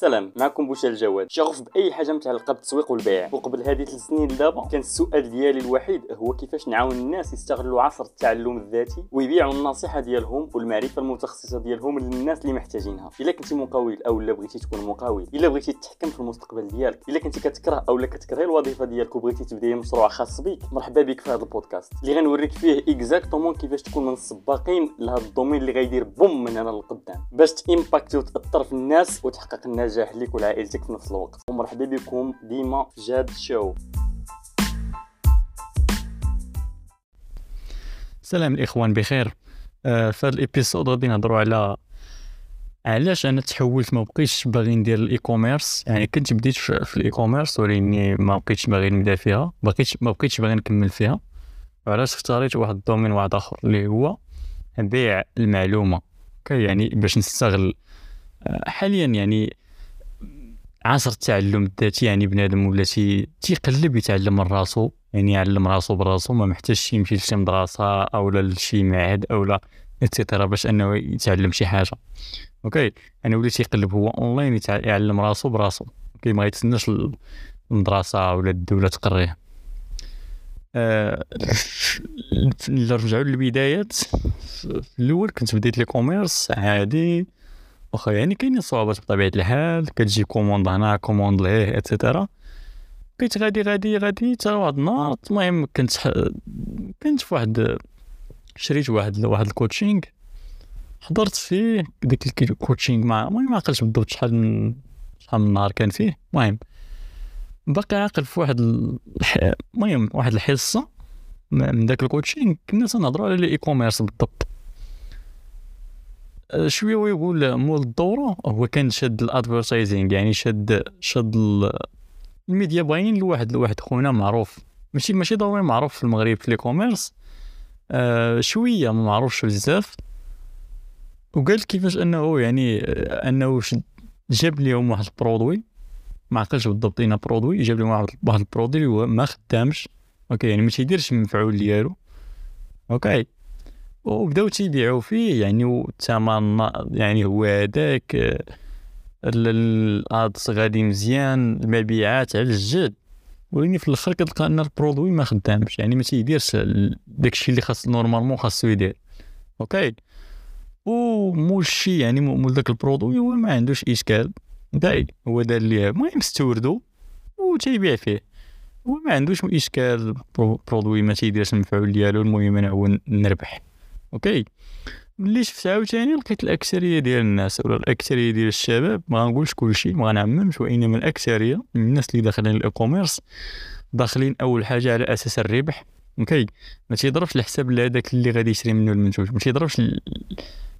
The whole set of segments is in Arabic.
سلام معكم بوشا جواد شغوف بأي حاجة متعلقه بالتسويق والبيع. وقبل هذه ثلاث سنين دابا كان السؤال ديالي الوحيد هو كيفاش نعاون الناس يستغلوا عصر التعلم الذاتي ويبيعوا النصيحة ديالهم والمعرفة المتخصصة ديالهم للناس اللي محتاجينها. إلا كنتي مقاول أو لا بغيتي تكون مقاول إلا بغيتي تتحكم في المستقبل ديالك إلا كنتي كتكره أو لا كتكره الوظيفة ديالك وبغيتي تبدأي مشروع خاص بك مرحبا بك في هذا البودكاست. اللي غنوريك فيه exactement كيفاش تكون من السباقين لهذا ال domaine اللي غيدير boom من هنا للقدام باش ت impacter وتاثر في الناس وتحقق النجاح لك ولعائلتك في نفس الوقت. ومرحبا بكم ديما جاد show. سلام الإخوان بخير. آه في هذا ال épisode غادي نهضروا على علاش أنا تحولت ما بقيتش باغي ندير ال e-commerce يعني كنت بديت في, ال e-commerce ولكني ما بقيتش باغي نبدأ فيها. بقيت ما بقيتش باغي نكمل فيها. وعلاش اختاريت واحد ال domaine واحد آخر اللي هو بيع المعلومة. okay يعني باش نستغل آه، حاليا يعني عصر التعلم الذاتي يعني بنادم ولا تي تيقلب يتعلم من راسو يعني يعلم راسو براسو ما محتاجش يمشي لشي مدرسة أو لشي معهد أو لا et cetera باش أنه يتعلم شي حاجة. okay يعني ولا تيقلب هو اونلاين يعلم راسو براسو. okay ما يتسناش المدرسة ولا الدولة تقريه أه نرجعوا للبدايات. في الأول كنت بديت l'e-commerce عادي. واخا يعني كاينين صعوبات بطبيعة الحال. كتجي commande هنا commande ليه et cetera بقيت غادي غادي غادي حتى واحد النهار. المهم كنت كنت في واحد شريت واحد واحد ال coaching حضرت فيه ديك ال coaching مع المهم ما عقلتش بالضبط شحال من شحال من نهار كان فيه. المهم باقي عاقل في واحد المهم واحد الحصة من داك ال coaching كنا تنهضروا على ال e-commerce بالضبط. شوية ويقول مول الدورة هو كان شاد ال advertising يعني شاد شاد ال media buying لواحد لواحد خونا معروف. ماشي ماشي ضروري معروف في المغرب في l'e-commerce آه شوية ما معروفش بزاف. وقال كيفاش أنه يعني أنه جاب لهم واحد ال produit. ما عقلش بالضبط un produit جاب لهم واحد ال produit اللي هو ما خدامش. okay يعني ما تيديرش المفعول ديالو. okay. وبداو تيبيعوا فيه يعني والثمن يعني هو هذاك ال ads غادي مزيان المبيعات على الجد. ولكن في الآخر كتلقى أن ال produit ما خدامش يعني ما تيديرش داكشي اللي خاص normalement خاصو يدير. okay؟ ومول الشي يعني مول داك ال produit هو ما عندوش إشكال. داي هو دار ليه المهم استوردو وتيبيع فيه. هو ما عندوش إشكال produit ما تيديرش المفعول ديالو المهم أنا هو نربح. okay ملي شفت عاوتاني لقيت الاكثريه ديال الناس ولا الاكثريه ديال الشباب ما غنقولش كلشي ما غنعممش وانما الاكثريه من الناس اللي داخلين ال e-commerce داخلين اول حاجة على أساس الربح okay ما تيضربش الحساب لهذاك اللي غادي يشري منه المنتوج ما تيضربش ل...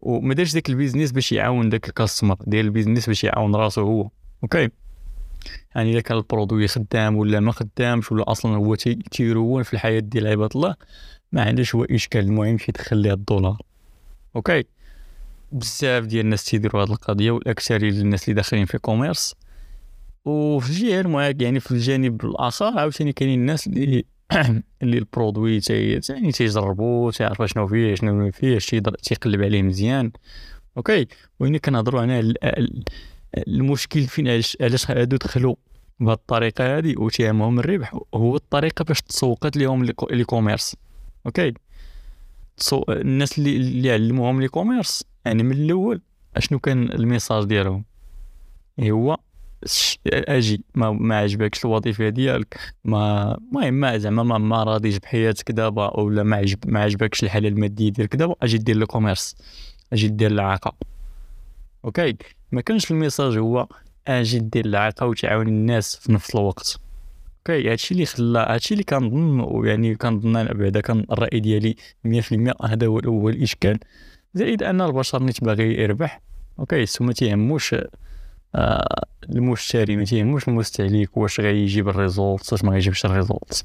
وما دارش داك ال business باش يعاون داك ال customer ديال ال business باش يعاون راسو هو okay يعني اذا كان ال produit خدام ولا ما خدامش ولا أصلا هو تيروين في الحياة ديال عباد الله ما عندوش هو إشكال المهم يدخل ليه الدولار. okay. بزاف ديال الناس تيديروا هذه القضية والأكثرية ديال الناس اللي داخلين في e-commerce وفي الجهة يعني في الجانب الآخر عاوتاني كاينين الناس اللي اللي ال produit تي يعني تيجربوا تيعرفوا شنو فيه شنو فيه تيقلب عليه مزيان. okay. وين كنهضروا على المشكل فين علاش هادو دخلوا بهذه الطريقة هذه وتيهمهم الربح. هو الطريقة باش تسوقت لهم l'e-commerce okay. تصو... الناس اللي اللي علموهم l'e-commerce يعني من الأول أشنو كان ال message ديالهم؟ هو أجي ما, ما عجبكش الوظيفة ديالك ما المهم ما زعما ما, ما راضيش بحياتك دابا ولا ما عجب ما عجبكش الحالة المادية ديالك دابا أجي دير l'e-commerce أجي دير العاقة okay. ما كانش ال message هو أجي دير العاقة وتعاون الناس في نفس الوقت. okay هادشي اللي خلى هادشي اللي كنظن ويعني كنظن أنا بعدا كان الرأي ديالي 100% هذا هو الأول الاشكال زائد أن البشر نيت باغي يربح أوكي so ما تيهموش آه المشتري ما تيهموش المستهلك واش غيجيب ال result واش ما غيجيبش ال result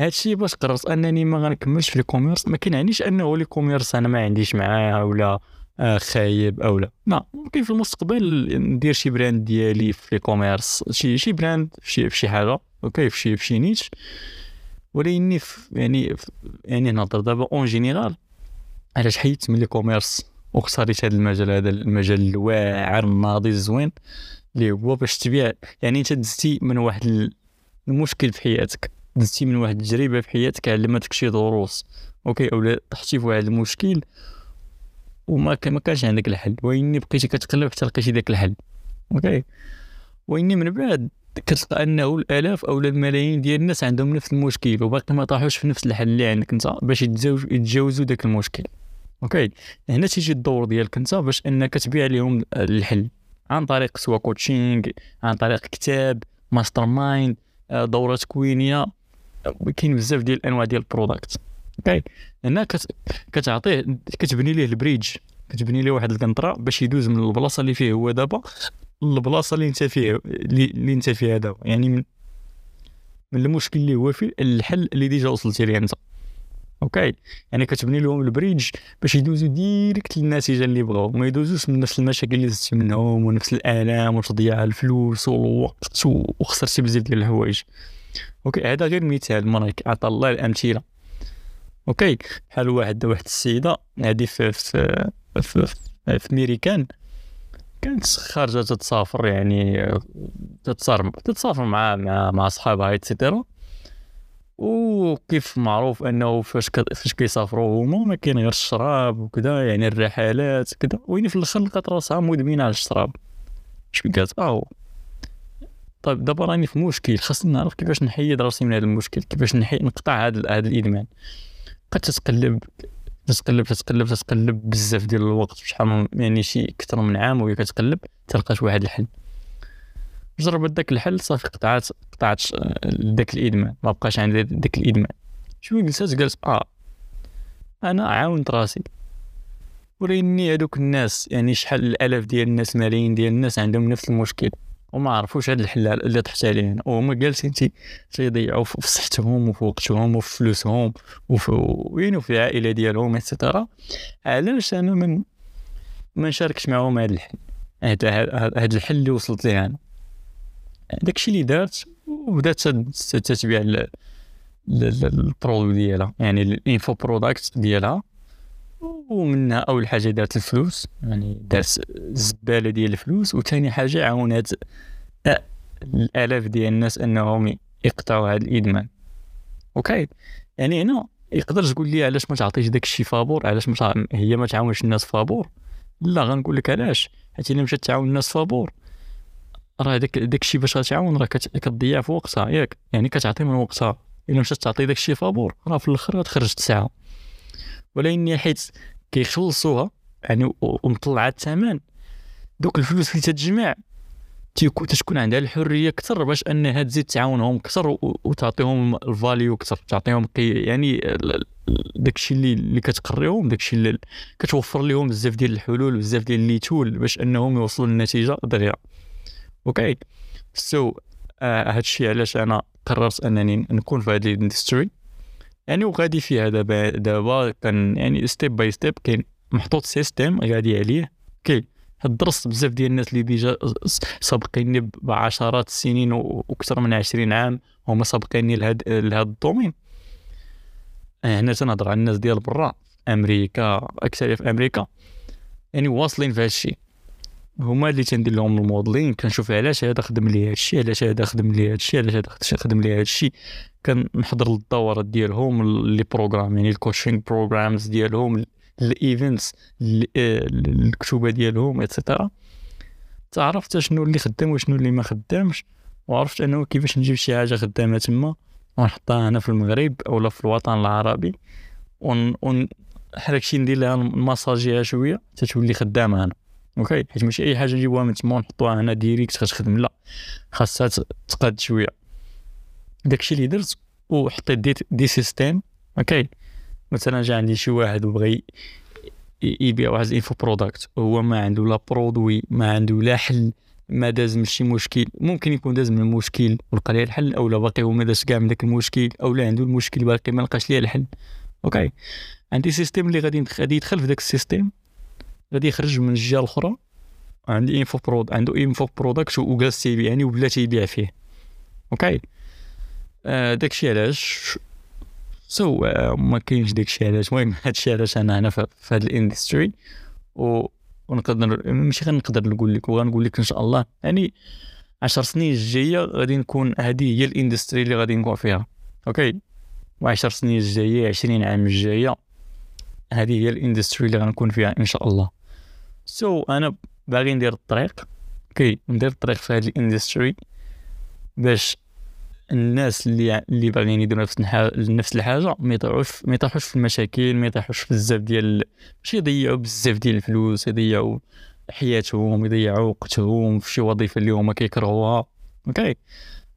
هادشي باش قررت أنني ما غنكملش في ال e-commerce ما كيعنيش أنه ال e-commerce أنا ما عنديش معاه ولا آه خايب أو لا. ممكن في المستقبل ندير شي brand ديالي في ال e-commerce شي شي براند في شي حاجة. okay في niche. ولكني يعني يعني نهضر دابا en général علاش حيدت من l'e-commerce واختاريت هذا المجال هذا المجال الواعر الناضي الزوين اللي هو باش تبيع. يعني انت دزتي من واحد المشكل في حياتك دزتي من واحد التجربة في حياتك علمتك شي دروس okay اولا طحتي في واحد المشكل وما ما كانش عندك الحل. وإني بقيتي كتقلب حتى لقيتي داك الحل okay؟ وإني من بعد كتلقى أنه الآلاف أو الملايين ديال الناس عندهم نفس المشكل وباقي ما طاحوش في نفس الحل اللي عندك أنت باش يتجاوزوا داك المشكل. okay؟ هنا تيجي الدور ديالك أنت باش أنك تبيع لهم الحل. عن طريق soit coaching عن طريق كتاب mastermind دوره تكوينيه كاين بزاف ديال الأنواع ديال ال product. okay؟ هنا كتعطيه كتبني ليه ال bridge. كتبني ليه واحد القنطرة باش يدوز من البلاصة اللي فيه هو دابا. للبلاصه اللي انت فيه اللي انت فيها دابا يعني من من المشكل اللي هو فيه الحل اللي déjà وصلتي ليه أنت. okay؟ يعني كتبني لهم ال bridge باش يدوزو direct للنتيجة اللي بغاو ما يدوزوش من نفس المشاكل اللي دزتي منهم ونفس الآلام وتضييع الفلوس والوقت وخسرتي بزاف ديال الحوايج. okay؟ هذا غير مثال مريك عطى الله الأمثلة. okay؟ بحال واحد واحد السيدة هذه في في في, في, في ميريكان كانت خارجة تتسافر يعني تتسافر تتسافر مع مع مع صحابها et cetera وكيف معروف أنه فاش فاش كيسافروا هما ما كاين غير الشراب وكذا يعني الرحلات كذا وين في الأخر لقات راسها مدمنة على الشراب. شوي قالت؟ آه طيب دابا راني في مشكل. خاصني نعرف كيفاش نحيد راسي من هذا المشكل كيفاش نحيد نقطع هذا هذا الإدمان. بقات تتقلب تتقلب تتقلب تتقلب بزاف ديال الوقت شحال يعني شي أكثر من عام وهي كتقلب تلقات واحد الحل. جربت داك الحل صافي قطعات قطعت داك الإدمان ما بقاش عندي داك الإدمان. شوية جلسات قالت آه أنا عاونت راسي. وريني هذوك الناس يعني شحال الألاف ديال الناس ملايين ديال الناس عندهم نفس المشكل. وما عرفوش هاد الحلال اللي طحت عليه وهما جالسين تي تيضيعوا في صحتهم وفي وقتهم وفي فلوسهم وفي وين وفي العائله ديالهم et cetera علاش أنا من ما نشاركش معاهم هاد الحل هاد الحل اللي وصلت ليه أنا داكشي اللي دارت وبدات تتبيع ال produit ديالها يعني ال info product ديالها ومنها أول حاجة دارت الفلوس يعني دارت الزباله ديال الفلوس وثاني حاجة عاونات الآلاف ديال الناس أنهم يقطعوا هذا الإدمان. okay؟ يعني هنا يقدر تقول لي علاش ما تعطيش داك الشيء فابور؟ علاش ما هي ما تعاونش الناس فابور؟ لا غنقول لك علاش. حيت إلا مشات تعاون الناس فابور راه داك داك الشيء باش غتعاون راه كتضيع في وقتها ياك. يعني كتعطي من وقتها. إلا مشات تعطي داك الشيء فابور راه في الأخر غتخرج تسعى. ولكن حيت كيخلصوها يعني ومطلعه الثمن. دوك الفلوس اللي تتجمع تكون عندها الحرية أكثر باش أنها تزيد تعاونهم أكثر وتعطيهم ال value أكثر. تعطيهم يعني داكشي اللي اللي كتقريهم داكشي اللي كتوفر لهم بزاف ديال الحلول بزاف ديال les tools باش أنهم يوصلوا للنتيجه دغيا. okay so آه هادشي علاش أنا قررت أنني نكون في هذه ال industry يعني وغادي فيها دابا دابا كان يعني step by step كاين محطوط système غادي عليه. كي درست بزاف ديال الناس اللي déjà سابقيني بعشرات السنين وأكثر من عشرين عام هما سابقيني لهاد لهاد ال domaine. هنا تنهضر على الناس ديال برا أمريكا أكثر في أمريكا. يعني واصلين في هادشي هما اللي تندير لهم ال modeling كنشوف علاش هذا خدم لي هادشي علاش هذا خدم لي هادشي علاش هذا خدم لي هادشي. كنحضر الدورات ديالهم les programmes يعني ال coaching programs ديالهم ال events الكتوبة ديالهم et cetera تعرفت شنو اللي خدام وشنو اللي ما خدامش وعرفت أنه كيفاش نجيب شي حاجة خدامة تما ونحطها هنا في المغرب أولا في الوطن العربي. ون, ون... داكشي ندير لها ماساجيها شوية تتولي خدامة هنا. okay حيت ماشي أي حاجة نجيبوها من تما ونحطوها هنا direct غتخدم لا خاصها تقاد شوية. داكشي اللي درت وحطيت des, des systèmes okay مثلا جا عندي شي واحد وبغى يبيع واحد ال info product هو ما عنده لا produit ما عنده لا حل ما داز من شي مشكل. ممكن يكون داز من المشكل ولقى ليه الحل أو لا باقي هو ما داز كاع من داك المشكل أو لا عنده المشكل باقي ما لقاش ليه الحل. okay عندي système اللي غادي يدخل في داك ال système غادي يخرج من الجهة الأخرى. عندي info prod عنده info product وجالس تيبيع يعني وبلا تيبيع فيه. okay آه داكشي علاش؟ so so, uh, ما كاينش داكشي علاش. المهم هادشي علاش أنا هنا في هاد ال industry و ونقدر ماشي غير نقدر نقول لك وغنقول لك إن شاء الله يعني عشر سنين الجاية غادي نكون هذه هي ال industry اللي غادي نكون فيها. okay وعشر سنين الجاية عشرين عام الجاية هذه هي ال industry اللي غنكون فيها إن شاء الله. so so, أنا باغي ندير الطريق okay ندير الطريق في هذه ال industry باش الناس اللي اللي باغيين يديروا نفس نفس الحاجة ما يطيحوش ما يطيحوش في المشاكل ما يطيحوش في بزاف ديال ماشي يضيعوا بزاف ديال الفلوس يضيعوا حياتهم يضيعوا وقتهم في شي وظيفة اللي هما كيكرهوها. okay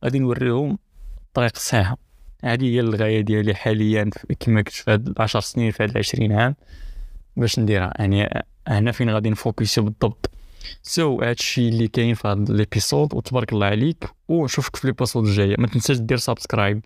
غادي نوريهم الطريق الصحيحه هذه هي الغاية ديالي حاليا كما قلت في هاد العشر سنين في هاد العشرين عام. باش نديرها. يعني هنا فين غادي نفوكسي بالضبط. so so, هادشي اللي كاين في هاد l'épisode وتبارك الله عليك ونشوفك في l'épisode الجاية. ما تنساش دير subscribe